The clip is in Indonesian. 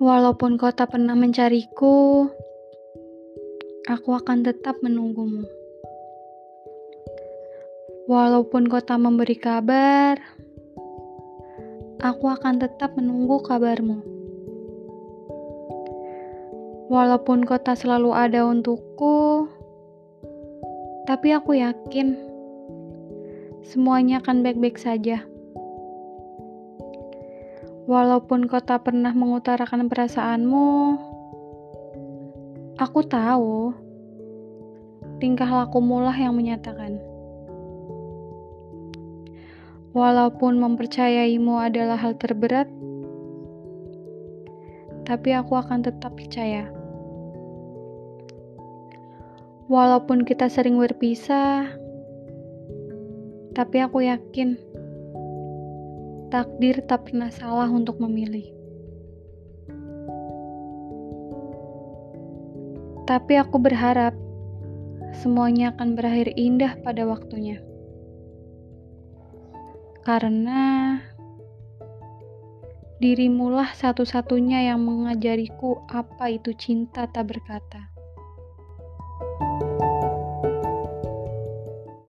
Walaupun kau tak pernah mencariku, aku akan tetap menunggumu. Walaupun kau tak memberi kabar, aku akan tetap menunggu kabarmu. Walaupun kau tak selalu ada untukku, tapi aku yakin semuanya akan baik-baik saja. Walaupun kau tak pernah mengutarakan perasaanmu, aku tahu tingkah lakumu lah yang menyatakan. Walaupun mempercayaimu adalah hal terberat, tapi aku akan tetap percaya. Walaupun kita sering berpisah, tapi aku yakin takdir tak pernah salah untuk memilih. Tapi aku berharap semuanya akan berakhir indah pada waktunya. Karena dirimulah satu-satunya yang mengajariku apa itu cinta tak berkata.